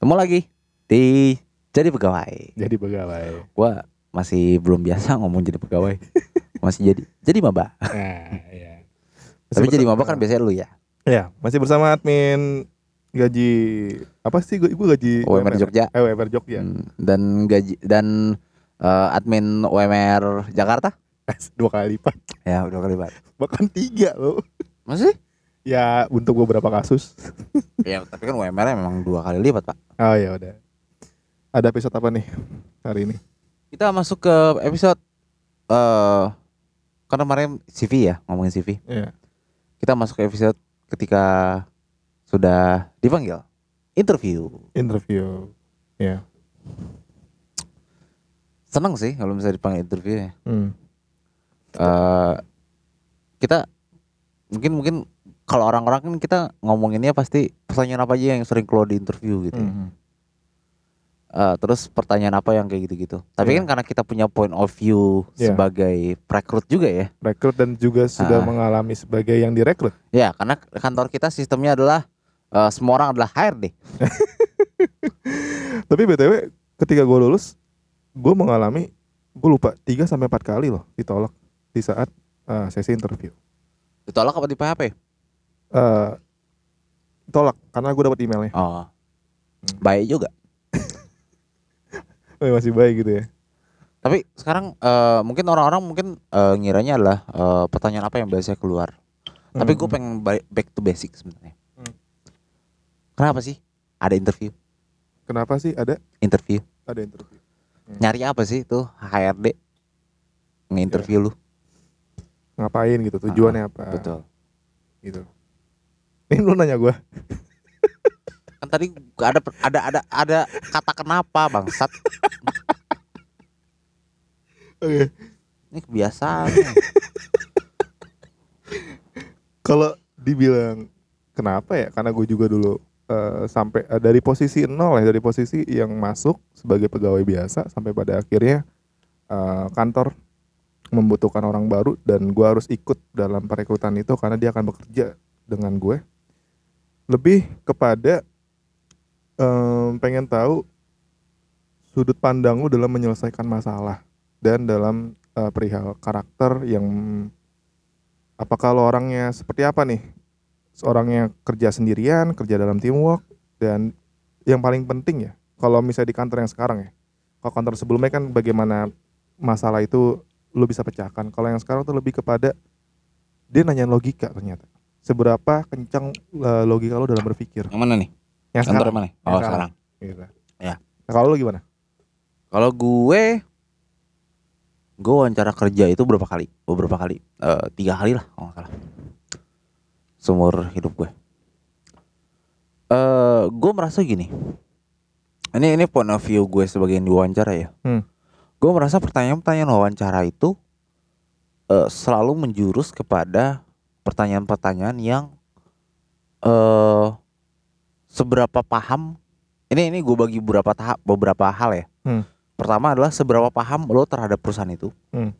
Ketemu lagi di jadi pegawai. Jadi pegawai. Gua masih belum biasa ngomong jadi pegawai. masih jadi jadi maba. Nah, iya. Tapi jadi maba kan biasanya lu ya. Ya, masih bersama admin gaji apa sih gue gue gaji UMR Jogja. Eh, UMR Jogja. Hmm, Dan gaji dan eh, admin UMR Jakarta. Dua kali lipat. Ya udah kali banget. Bahkan tiga loh. Masih? Ya untuk beberapa kasus. ya tapi kan UMR memang dua kali lipat pak. Oh ya udah. Ada episode apa nih hari ini? Kita masuk ke episode eh karena kemarin CV ya ngomongin CV. Iya. Kita masuk ke episode ketika sudah dipanggil interview. Interview. Ya. Seneng sih kalau misalnya dipanggil interview ya. Hmm. Eh, kita mungkin mungkin kalau orang-orang kan kita ngomonginnya pasti pertanyaan apa aja yang sering keluar di interview gitu. ya. Hmm. Eh, terus pertanyaan apa yang kayak gitu-gitu. Tapi Iya. kan karena kita punya point of view Iya. sebagai rekrut juga ya. Rekrut dan juga sudah Ah. mengalami sebagai yang direkrut. Ya, karena kantor kita sistemnya adalah eh, semua orang adalah HRD. Tapi btw ketika gue lulus, gue mengalami gue lupa 3 sampai empat kali loh ditolak di saat eh, sesi interview. Ditolak apa di PHP? Eh tolak karena gue dapat emailnya. Oh. Hmm. Baik juga. Oh, masih baik gitu ya. Tapi sekarang eh, mungkin orang-orang mungkin eh, ngiranya adalah eh, pertanyaan apa yang biasanya keluar. Tapi gue Hmm. pengen back to basic sebenarnya. Hmm. Kenapa sih ada interview? kenapa sih ada Interview. ada interview? Nyari apa sih tuh HRD? Nge-interview lu. Ngapain gitu? Tujuannya apa? Ah, Betul. Gitu. Ini lu nanya gue. Kan tadi ada ada ada ada kata kenapa bangsat. Oke. Ini kebiasaan. Kalau dibilang kenapa ya? Karena gue juga dulu eh, sampai eh, dari posisi nol ya, dari posisi yang masuk sebagai pegawai biasa sampai pada akhirnya eh, kantor membutuhkan orang baru dan gue harus ikut dalam perekrutan itu karena dia akan bekerja dengan gue. Lebih kepada em, pengen tahu sudut pandang lu dalam menyelesaikan masalah dan dalam eh, perihal karakter yang apakah lo orangnya seperti apa nih? Seorang yang kerja sendirian kerja dalam teamwork dan yang paling penting ya kalau misalnya di kantor yang sekarang ya kalau kantor sebelumnya kan bagaimana masalah itu lo bisa pecahkan kalau yang sekarang tuh lebih kepada dia nanya logika ternyata seberapa kencang eh, logika lo dalam berpikir yang mana nih? yang sekarang mana? Yang Oh, sekarang. sekarang. gitu. Ya. Nah, kalau lo gimana Kalau gue gue wawancara kerja itu berapa kali? Beberapa kali. Eh, tiga kali lah kalau nggak salah. Seumur hidup gue. Eh, gue merasa gini. Ini ini point of view gue sebagai yang diwawancara ya. Hmm. Gue merasa pertanyaan-pertanyaan wawancara itu eh, selalu menjurus kepada pertanyaan-pertanyaan yang eh seberapa paham. Ini ini gue bagi beberapa tahap beberapa hal ya. Hmm. Pertama adalah seberapa paham lo terhadap perusahaan itu. Hmm.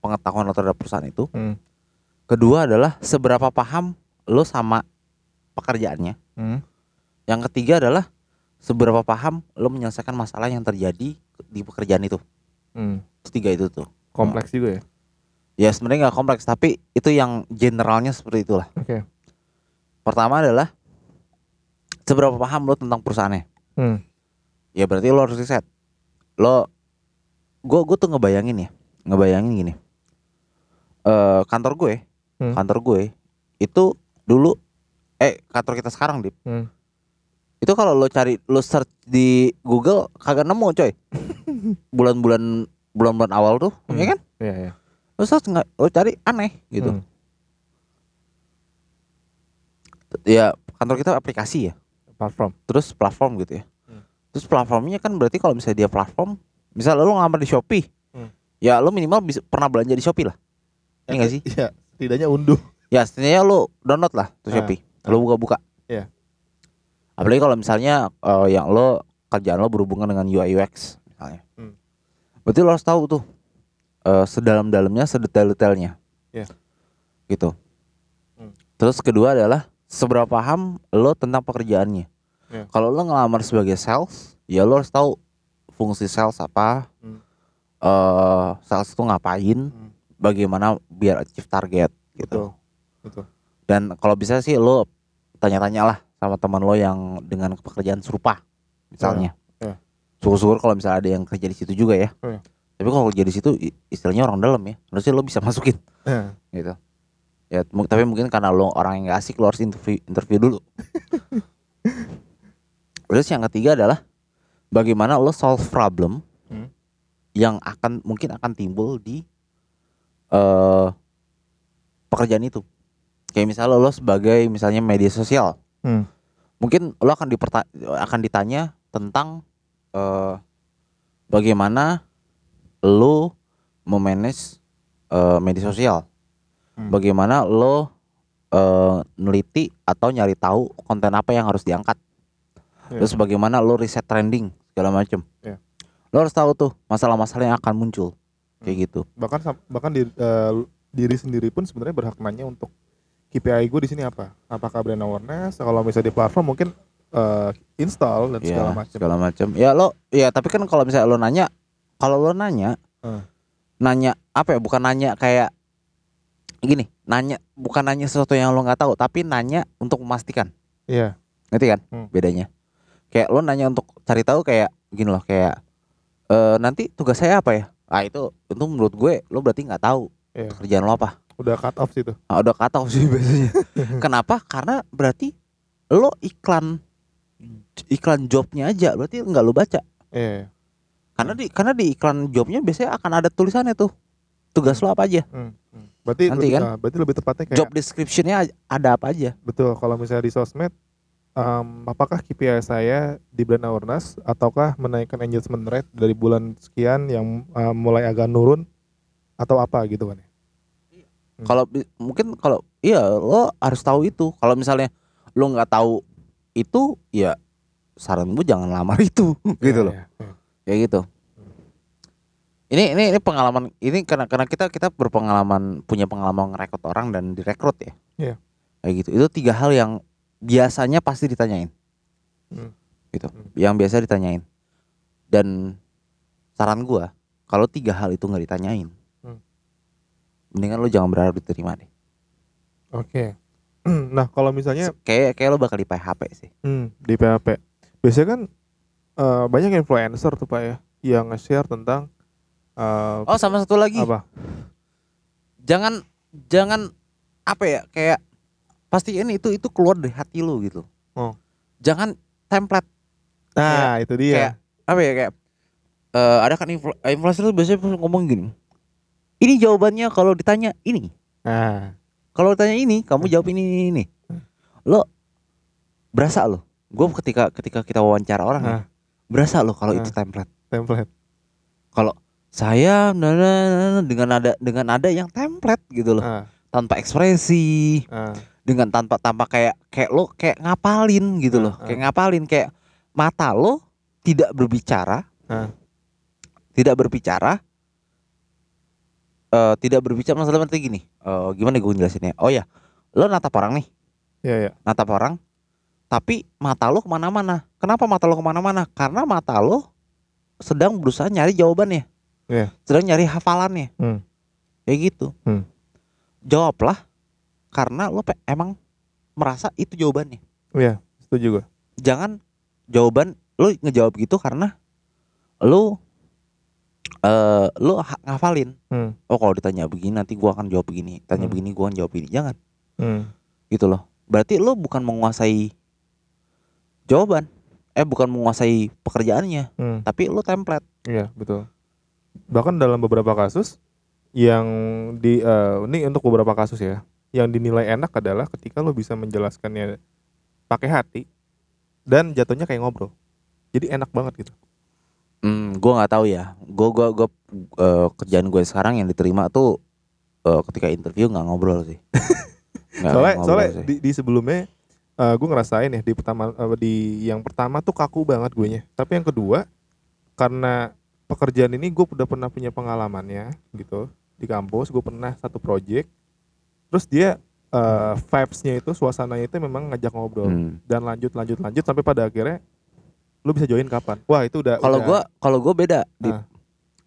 Pengetahuan lo terhadap perusahaan itu. Hmm. Kedua adalah seberapa paham lo sama pekerjaannya. Hmm. Yang ketiga adalah seberapa paham lo menyelesaikan masalah yang terjadi di pekerjaan itu. Hmm. Tiga itu tuh. kompleks juga ya Ya sebenarnya nggak kompleks tapi itu yang generalnya seperti itulah. oke Pertama adalah seberapa paham lo tentang perusahaannya. Hmm. Ya berarti lo harus riset. Lo gue gue tuh ngebayangin ya, ngebayangin gini. Eh kantor gue, Hmm. kantor gue itu dulu eh kantor kita sekarang Dip. Hmm. Itu kalau lo cari lo search di Google kagak nemu coy. Bulan-bulan bulan-bulan awal tuh, Hmm. ya kan? Iya, iya. Lo search nggak lo cari aneh gitu. Hmm. Ya kantor kita aplikasi ya. platform terus platform gitu ya. Hmm. Terus platformnya kan berarti kalau misalnya dia platform, misal lo ngelamar di Shopee, Hmm. ya lo minimal bisa pernah belanja di Shopee lah. Iya nggak sih? Iya, setidaknya unduh. Ya setidaknya lo download lah tuh Ah, Shopee, ah. lo buka-buka. Iya. Apalagi kalau misalnya eh, yang lo kerjaan lo berhubungan dengan UI UX misalnya. Hmm. Berarti lo harus tahu tuh eh, sedalam-dalamnya, sedetail-detailnya. Iya. Gitu. Hmm. Terus kedua adalah seberapa paham lo tentang pekerjaannya. Iya. Kalau lo ngelamar sebagai sales, ya lo harus tahu fungsi sales apa. Hmm. eh sales itu ngapain, Hmm. bagaimana biar achieve target gitu. Betul. Betul. Dan kalau bisa sih lo tanya-tanya lah sama teman lo yang dengan pekerjaan serupa misalnya. Iya, iya. Syukur-syukur kalau misalnya ada yang kerja di situ juga ya. Iya. Tapi kalau kerja di situ istilahnya orang dalam ya. Harusnya lo bisa masukin Nah, gitu. Ya, tapi mungkin karena lo orang yang gak asik lo harus interview interview dulu. Terus yang ketiga adalah bagaimana lo solve problem Hmm. yang akan mungkin akan timbul di eh pekerjaan itu. Kayak misalnya lo sebagai misalnya media sosial, Hmm. mungkin lo akan diperta- akan ditanya tentang eh bagaimana lo memanage eh, media sosial, Hmm. bagaimana lo eh, neliti atau nyari tahu konten apa yang harus diangkat, Iya. terus bagaimana lo riset trending segala macam. Iya. Lo harus tahu tuh masalah-masalah yang akan muncul kayak gitu. bahkan bahkan di, eh, diri sendiri pun sebenarnya berhak nanya untuk KPI gue di sini apa? Apakah brand awareness? Kalau misalnya di platform mungkin eh, install dan segala Iya, macam. segala macam. Ya lo, ya tapi kan kalau misalnya lo nanya, kalau lo nanya, Hmm. nanya apa ya? Bukan nanya kayak gini, nanya bukan nanya sesuatu yang lo nggak tahu, tapi nanya untuk memastikan. Iya. Ngerti kan? Hmm. Bedanya. Kayak lo nanya untuk cari tahu kayak gini loh, kayak eh nanti tugas saya apa ya? Ah itu, itu menurut gue lo berarti nggak tahu Iya. kerjaan lo apa. Udah cut off situ. Ah, udah kata sih biasanya. Kenapa? Karena berarti lo iklan iklan jobnya aja berarti nggak lo baca. Iya. Karena di karena di iklan jobnya biasanya akan ada tulisannya tuh tugas lo apa aja, Hmm. hmm. Berarti Nanti lebih, kan? ah, berarti lebih tepatnya kayak job descriptionnya ada apa aja. betul kalau misalnya di sosmed em, apakah KPI saya di brand awareness ataukah menaikkan engagement rate dari bulan sekian yang em, mulai agak nurun atau apa gitu kan ya? Hmm. Kalau mungkin kalau iya lo harus tahu itu. Kalau misalnya lo nggak tahu itu, ya saran gue jangan lamar itu, gitu Iya, loh, iya, iya. Kayak gitu. Ini ini ini pengalaman ini karena karena kita kita berpengalaman punya pengalaman ngerekrut orang dan direkrut ya. Iya. Kayak gitu. Itu tiga hal yang biasanya pasti ditanyain. Hmm. Gitu. Hmm. Yang biasa ditanyain. Dan saran gua kalau tiga hal itu nggak ditanyain, Hmm. mendingan lo jangan berharap diterima deh. Oke. nah kalau misalnya Kayak kayak lo bakal di PHP sih. Hmm, di PHP. Biasanya kan eh, banyak influencer tuh Pak ya yang nge-share tentang eh, Oh sama satu lagi, apa? jangan jangan apa ya kayak pastiin itu itu keluar dari hati lo gitu. Oh. Jangan template Nah, itu dia. kayak apa ya kayak eh, ada kan influ- influencer tuh biasanya ngomong gini. Ini jawabannya kalau ditanya ini. Nah, Kalau ditanya ini, kamu jawab ini ini ini. Lo berasa lo. Gue ketika ketika kita wawancara orang ya, nah, berasa lo kalau Nah. itu template. template. Kalau saya nah, nah, nah, nah, dengan ada dengan ada yang template gitu loh, Nah, tanpa ekspresi, nah, dengan tanpa tanpa kayak kayak lo kayak ngapalin gitu loh, Nah, kayak ngapalin kayak mata lo tidak berbicara, nah, tidak berbicara, eh tidak berbicara masalah penting gini. eh gimana gue jelasinnya? Oh ya, lo natap orang nih, ya ya. natap orang, tapi mata lo ke mana-mana. Kenapa mata lo ke mana-mana? Karena mata lo sedang berusaha nyari jawabannya, Iya. sedang nyari hafalannya, Hmm. kayak gitu. Hmm. Jawablah, karena lo emang merasa itu jawabannya. Iya, setuju gue. Jangan jawaban lo ngejawab gitu karena lo eh lo ngafalin. Hmm. Oh kalau ditanya begini nanti gua akan jawab begini, tanya Hmm. begini gua akan jawab begini. Jangan Hmm. gitu loh. Berarti lo bukan menguasai jawaban, eh bukan menguasai pekerjaannya, Hmm. tapi lo template. Iya, betul. Bahkan dalam beberapa kasus yang di eh, ini untuk beberapa kasus ya, yang dinilai enak adalah ketika lo bisa menjelaskannya pakai hati dan jatuhnya kayak ngobrol. Jadi enak banget gitu. Hmm, gua nggak tahu ya. Gua gua gua eh, kerjaan gue sekarang yang diterima tuh eh, ketika interview nggak ngobrol sih. Nggak soalnya ngobrol soalnya sih. di, di sebelumnya eh gue ngerasain ya di pertama eh, di yang pertama tuh kaku banget gue nya tapi yang kedua karena pekerjaan ini gue udah pernah punya pengalamannya gitu di kampus gue pernah satu project terus dia eh, vibes-nya itu suasananya itu memang ngajak ngobrol Hmm. dan lanjut lanjut lanjut sampai pada akhirnya lu bisa join kapan wah itu udah Kalau gua kalau gua beda, Dip. Ah.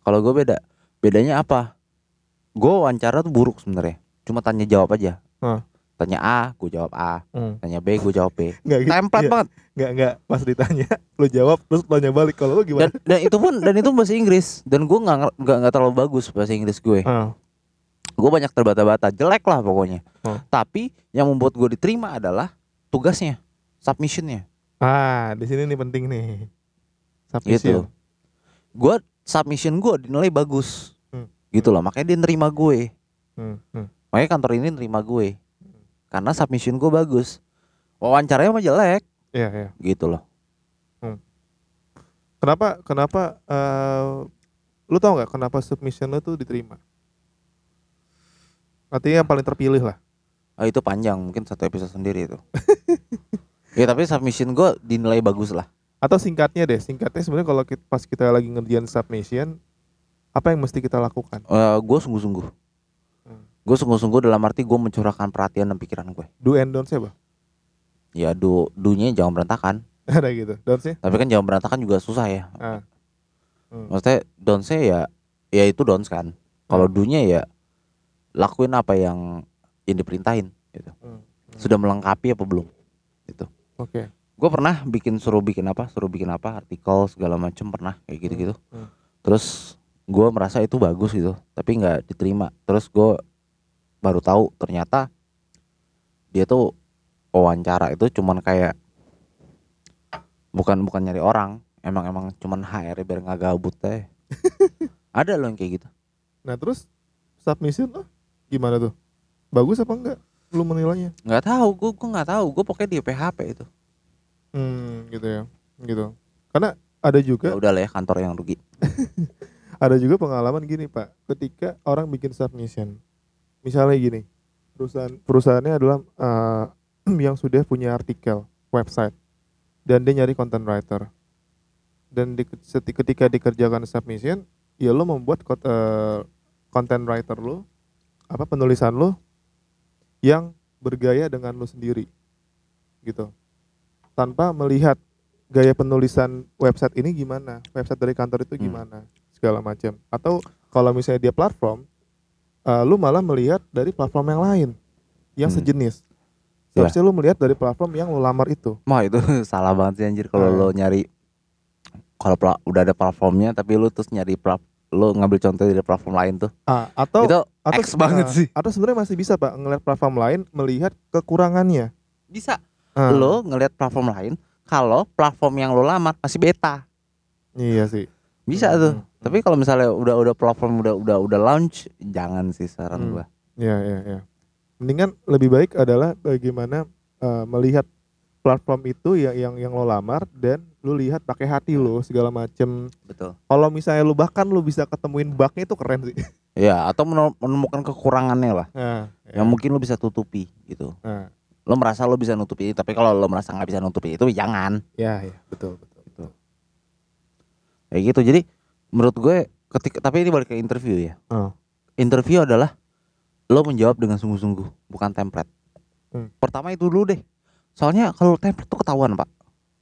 Kalau gua beda. Bedanya apa? Gua wawancara tuh buruk sebenarnya. Cuma tanya jawab aja. Ah. Tanya A, gua jawab A. Hmm. Tanya B, gua jawab B. nggak gitu Template Iya. banget. nggak nggak pas ditanya lu jawab terus tanya balik kalau lu gimana Dan dan itu pun dan itu bahasa Inggris dan gua nggak nggak nggak terlalu bagus bahasa Inggris gue. Ah, Gue banyak terbata-bata, jelek lah pokoknya. Oh. Tapi yang membuat gue diterima adalah tugasnya, submissionnya. ah di sini nih penting nih Gitu. submission Gue submission gue dinilai bagus, Hmm. gitu loh. Makanya dia nerima gue. Hmm, hmm. Makanya kantor ini nerima gue karena submission gue bagus. Wawancaranya mah jelek, Iya, iya. gitu loh. Kenapa kenapa eh lu tau nggak kenapa submission lu tuh diterima? Artinya yang paling terpilih lah. Ah, itu panjang, mungkin satu episode sendiri itu. ya tapi submission gue dinilai bagus lah. Atau singkatnya deh, singkatnya sebenarnya kalau kita, pas kita lagi ngerjain submission, apa yang mesti kita lakukan? gue sungguh-sungguh. Hmm. Gue sungguh-sungguh dalam arti gue mencurahkan perhatian dan pikiran gue. Do and don't apa? Ya do dunya jangan berantakan. Ada gitu. Don't sih? Tapi kan jangan berantakan juga susah ya. Ah. Hmm. Maksudnya don't say ya ya itu don't kan. Kalau Hmm. dunya ya lakuin apa yang yang diperintahin gitu. Hmm. Sudah melengkapi apa belum? Gitu. Oke. Gue pernah bikin suruh bikin apa, suruh bikin apa, artikel segala macem pernah kayak gitu-gitu. Hmm. Terus gue merasa itu bagus gitu, tapi nggak diterima. Terus gue baru tahu ternyata dia tuh wawancara itu cuman kayak bukan bukan nyari orang, emang emang cuman HR biar nggak gabut teh. Ada loh yang kayak gitu. Nah, terus submission lo gimana tuh? Bagus apa enggak? Lu menilainya? Nggak tahu, gue gue nggak tahu. Gue pokoknya di PHP itu. Hmm, gitu ya. Gitu. Karena ada juga Ya udah lah ya kantor yang rugi. ada juga pengalaman gini pak ketika orang bikin submission misalnya gini perusahaan perusahaannya adalah eh, yang sudah punya artikel website dan dia nyari content writer. Dan di, ketika dikerjakan submission ya lo membuat kot- eh, content writer lo apa penulisan lo yang bergaya dengan lo sendiri gitu. Tanpa melihat gaya penulisan website ini gimana website dari kantor itu Hmm. gimana segala macam. Atau kalau misalnya dia platform eh, lu malah melihat dari platform yang lain yang Hmm. sejenis Ya. seharusnya lu melihat dari platform yang lu lamar itu Wah itu salah banget sih anjir kalau Hmm. lo nyari kalau udah ada platformnya tapi lu terus nyari plat lo ngambil contoh dari platform lain tuh. ah, atau itu atau X banget ah, sih. atau sebenarnya masih bisa pak ngelihat platform lain melihat kekurangannya bisa Ah, lo ngelihat platform lain kalau platform yang lo lamar masih beta. iya sih Bisa Hmm, tuh. Tapi kalau misalnya udah udah platform udah udah udah launch jangan sih saran Hmm. gua. Iya, iya, iya. Mendingan lebih baik adalah bagaimana eh, melihat platform itu yang yang yang lo lamar dan lu lihat pakai hati lo segala macem. Betul. Kalau misalnya lu bahkan lu bisa ketemuin bugnya itu keren sih. Ya, atau menemukan kekurangannya lah Nah, yang mungkin lo bisa tutupi gitu. nah, Lo merasa lo bisa nutupi, tapi kalau lo merasa nggak bisa nutupi itu jangan. ya, ya, betul, betul, betul. Kayak gitu. Jadi menurut gue ketika tapi ini balik ke interview ya. Oh. Interview adalah lo menjawab dengan sungguh-sungguh, bukan template. Hmm. Pertama itu dulu deh. Soalnya kalau template tuh ketahuan, Pak.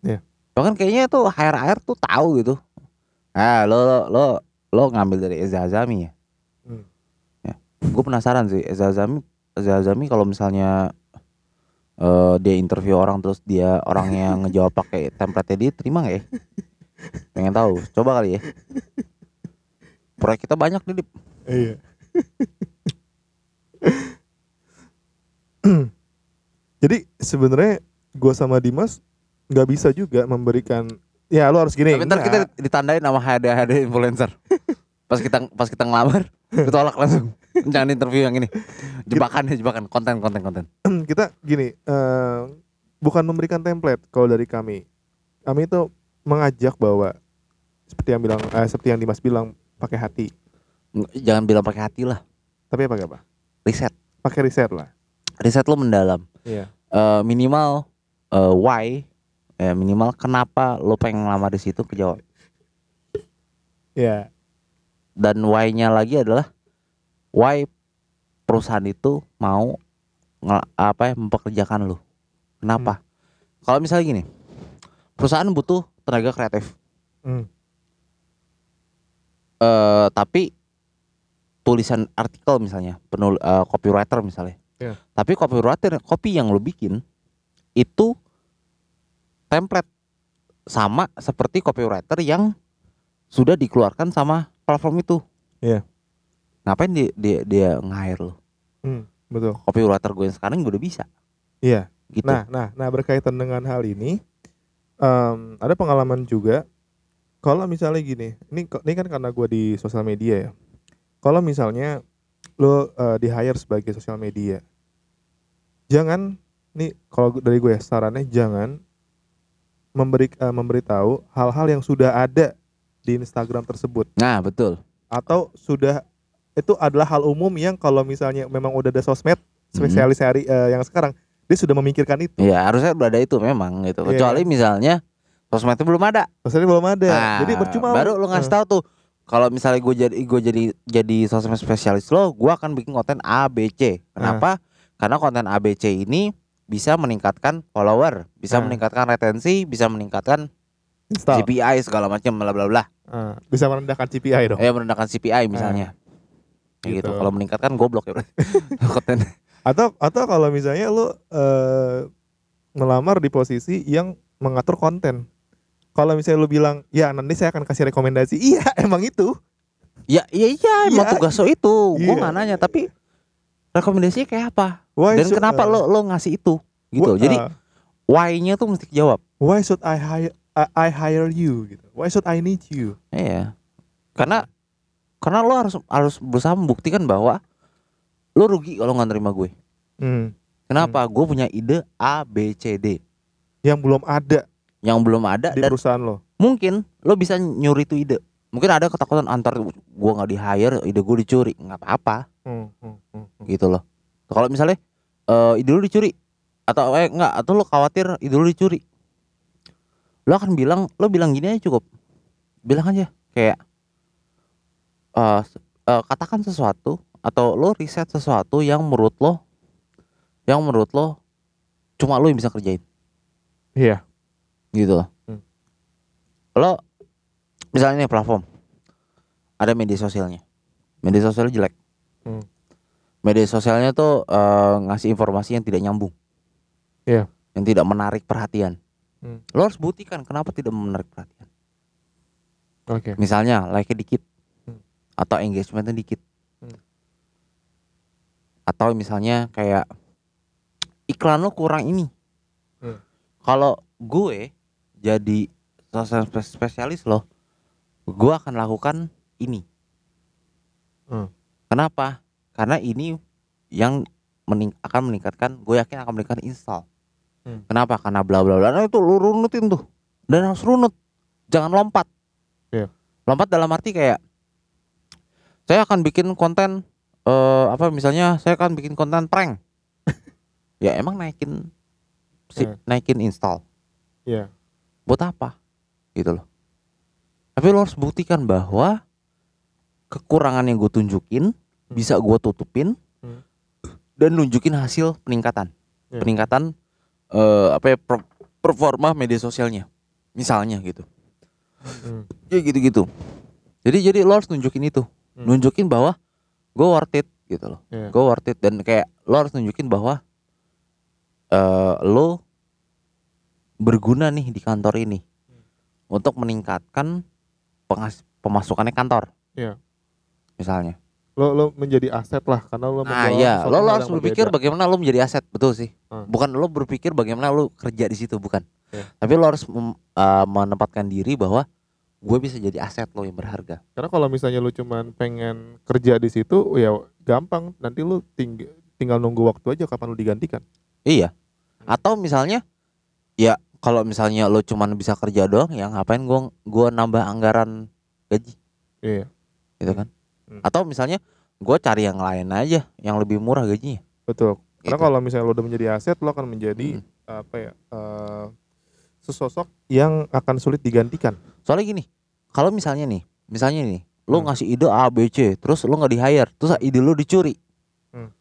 Iya. Bahkan kayaknya tuh HR tuh tahu gitu. Ah, lo lo lo, lo ngambil dari Eza Azami ya. Hmm. Ya. Gue penasaran sih Eza Azami Eza Azami kalau misalnya eh, dia interview orang terus dia orangnya ngejawab pakai template dia terima nggak ya? Pengen tahu. Coba kali ya. Proyek kita banyak nih, Dip. Iya. Jadi sebenarnya gua sama Dimas nggak bisa juga memberikan ya lu harus gini. Tapi ntar kita ditandain sama HD HD influencer. pas kita pas kita ngelamar, ditolak langsung. Jangan interview yang ini. Jebakan ya, jebakan konten konten konten. kita gini eh, bukan memberikan template kalau dari kami kami itu mengajak bahwa seperti yang bilang eh, seperti yang Dimas bilang pakai hati Jangan bilang pakai hati lah. tapi pakai apa Riset. pakai riset lah Riset lo mendalam. iya Eh, minimal eh, why ya minimal kenapa lo pengen ngelamar di situ kejawab. iya Dan why-nya lagi adalah why perusahaan itu mau apa ya mempekerjakan lu. Kenapa? Kalau misalnya gini, perusahaan butuh tenaga kreatif. Hmm. eh tapi tulisan artikel misalnya, penul eh, copywriter misalnya. Iya. Tapi copywriter copy yang lu bikin itu template sama seperti copywriter yang sudah dikeluarkan sama platform itu. Iya. Ngapain dia dia, dia nge-hire lu? Hmm, betul. Copywriter gue yang sekarang gue udah bisa Iya. gitu. Nah, nah, nah berkaitan dengan hal ini, em, ada pengalaman juga. Kalau misalnya gini, ini ini kan karena gue di sosial media ya. Kalau misalnya lo eh, di hire sebagai sosial media, jangan, nih kalau dari gue ya, sarannya jangan memberi eh, memberitahu hal-hal yang sudah ada di Instagram tersebut Nah, betul. atau sudah itu adalah hal umum yang kalau misalnya memang udah ada sosmed spesialis hari eh, yang sekarang dia sudah memikirkan itu. Iya, harusnya udah ada itu memang gitu. Iya. Kecuali misalnya sosmednya belum ada. Sosmednya belum ada. Nah, Jadi percuma baru lu ngasih Eh, tahu tuh kalau misalnya gue jadi gue jadi jadi sosmed spesialis lo, gue akan bikin konten A B C. Kenapa? Karena konten A B C ini bisa meningkatkan follower, bisa Nah. meningkatkan retensi, bisa meningkatkan install. CPI segala macam bla bla bla. Eh, bisa merendahkan CPI dong. Eh merendahkan CPI misalnya. Kayak gitu. Gitu. Kalau meningkatkan goblok ya konten. Atau atau kalau misalnya lu eh melamar di posisi yang mengatur konten. Kalau misalnya lu bilang, "Ya, nanti saya akan kasih rekomendasi." Iya, emang itu. Ya iya iya emang Iya. tugas lo itu. Gue Iya. nggak nanya tapi rekomendasinya kayak apa? Why Dan should- kenapa eh, lo lo ngasih itu? Gitu. wh- Jadi eh, why-nya tuh mesti dijawab. why should I hire I, I hire you gitu. Why should I need you? Iya. Karena karena lo harus harus berusaha membuktikan bahwa lo rugi kalau nggak nerima gue. Hmm. Kenapa? Gue punya ide A B C D Yang belum ada yang belum ada di dan perusahaan lo. mungkin lo bisa nyuri itu ide. Mungkin ada ketakutan antar gue nggak di hire, ide gue dicuri, nggak apa-apa Hmm, hmm, hmm, hmm. gitu loh. Kalau misalnya eh, ide lo dicuri atau eh enggak atau lo khawatir ide lo dicuri, lo akan bilang lo bilang gini aja cukup, bilang aja kayak eh, s- eh, katakan sesuatu atau lo riset sesuatu yang menurut lo yang menurut lo cuma lo yang bisa kerjain Iya. gitu loh. Hmm. Lo misalnya nih platform ada media sosialnya, media sosialnya jelek. Hmm. Media sosialnya tuh eh, ngasih informasi yang tidak nyambung, Iya. yang tidak menarik perhatian. Hmm. Lo harus buktikan kenapa tidak menarik perhatian. Oke. Misalnya like-nya dikit Hmm. atau engagementnya dikit. Atau misalnya kayak iklan lo kurang ini. Hmm. Kalau gue jadi sosial spe- spesialis lo, gue akan lakukan ini. Hmm. Kenapa? Karena ini yang mening- akan meningkatkan, gue yakin akan meningkatkan install. Hmm. Kenapa? Karena bla bla bla. Nah, itu lu runutin tuh, dan harus runut, jangan lompat. Iya. Lompat dalam arti kayak saya akan bikin konten eh apa misalnya saya akan bikin konten prank. ya emang naikin si, Iya. naikin install Iya. buat apa gitu loh tapi lo harus buktikan bahwa kekurangan yang gue tunjukin bisa gue tutupin Hmm. dan nunjukin hasil peningkatan Iya. peningkatan eh apa ya per- performa media sosialnya misalnya gitu Hmm. ya gitu gitu jadi jadi lo harus nunjukin itu Hmm. nunjukin bahwa gue worth it gitu loh Iya. gue worth it dan kayak lo harus nunjukin bahwa eh lo berguna nih di kantor ini untuk meningkatkan pengas pemasukannya kantor Iya. misalnya Lo lo menjadi aset lah karena lo membawa iya lo, lo harus berpikir berbeda. bagaimana lo menjadi aset betul sih Hmm. bukan lo berpikir bagaimana lo kerja di situ bukan Iya. tapi lo harus mem- eh, menempatkan diri bahwa gue bisa jadi aset lo yang berharga Karena kalau misalnya lu cuman pengen kerja di situ, ya gampang. Nanti lu ting- tinggal nunggu waktu aja kapan lu digantikan. Iya. Atau misalnya ya kalau misalnya lo cuman bisa kerja doang ya ngapain gua gua nambah anggaran gaji Iya, gitu kan. Hmm. Atau misalnya gua cari yang lain aja yang lebih murah gajinya. betul. Karena Gitu. kalau misalnya lu udah menjadi aset, lu akan menjadi Hmm. apa ya? eh, sesosok yang akan sulit digantikan. Soalnya gini, kalau misalnya nih, misalnya nih, lo Hmm. ngasih ide A B C, terus lo nggak di hire, terus ide lo dicuri. Hmm.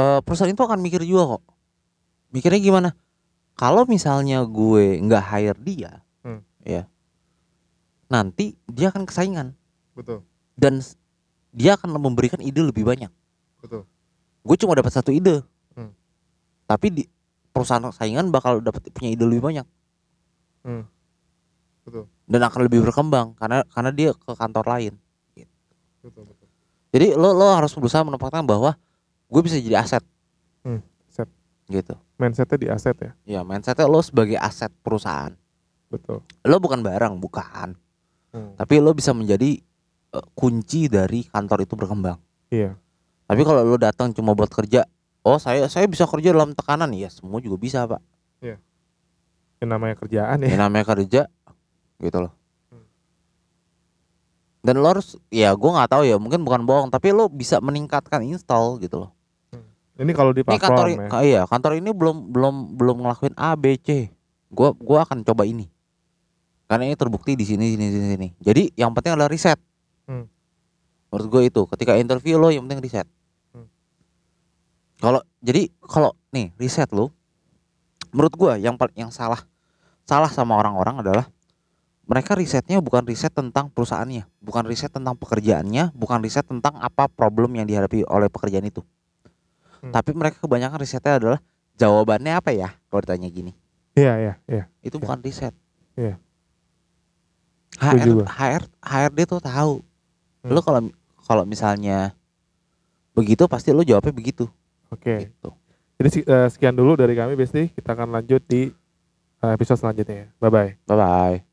eh, perusahaan itu akan mikir juga kok. Mikirnya gimana? Kalau misalnya gue nggak hire dia, Hmm. ya, nanti dia akan kesaingan Betul. dan dia akan memberikan ide lebih banyak. Betul. Gue cuma dapat satu ide, Hmm. tapi di perusahaan saingan bakal dapat punya ide lebih banyak Hmm. Betul. dan akan lebih berkembang karena karena dia ke kantor lain. Betul, betul. Jadi lo lo harus berusaha menempatkan bahwa gue bisa jadi aset. Hmm, aset. Gitu. Mindsetnya di aset ya. Ya mindsetnya lo sebagai aset perusahaan. Betul. Lo bukan barang, bukan. Hmm. Tapi lo bisa menjadi eh, kunci dari kantor itu berkembang. Iya. Tapi kalau lo datang cuma buat kerja, oh saya saya bisa kerja dalam tekanan ya, semua juga bisa pak. Yang namanya kerjaan ya. Yang namanya kerja, gitu loh. Hmm. Dan lo harus, ya gue nggak tahu ya, mungkin bukan bohong, tapi lo bisa meningkatkan install gitu loh. Ini kalau di Ini kantor, ya. iya kantor ini belum belum belum ngelakuin A B C. Gua gua akan coba ini. Karena ini terbukti di sini sini sini sini. Jadi yang penting adalah riset. Hmm. Menurut gue itu ketika interview lo yang penting riset. Kalau jadi kalau nih riset lo, menurut gua yang yang salah salah sama orang-orang adalah mereka risetnya bukan riset tentang perusahaannya, bukan riset tentang pekerjaannya, bukan riset tentang apa problem yang dihadapi oleh pekerjaan itu. Hmm. Tapi mereka kebanyakan risetnya adalah jawabannya apa ya kalau ditanya gini. Iya, iya, iya. Itu Iya. bukan riset. Iya. HR. HR HRD tuh tahu. Hmm. Lo kalau kalau misalnya begitu pasti lo jawabnya begitu. Oke. Gitu. Jadi eh, sekian dulu dari kami Besti. Kita akan lanjut di eh, episode selanjutnya. ya. Bye bye. Bye bye.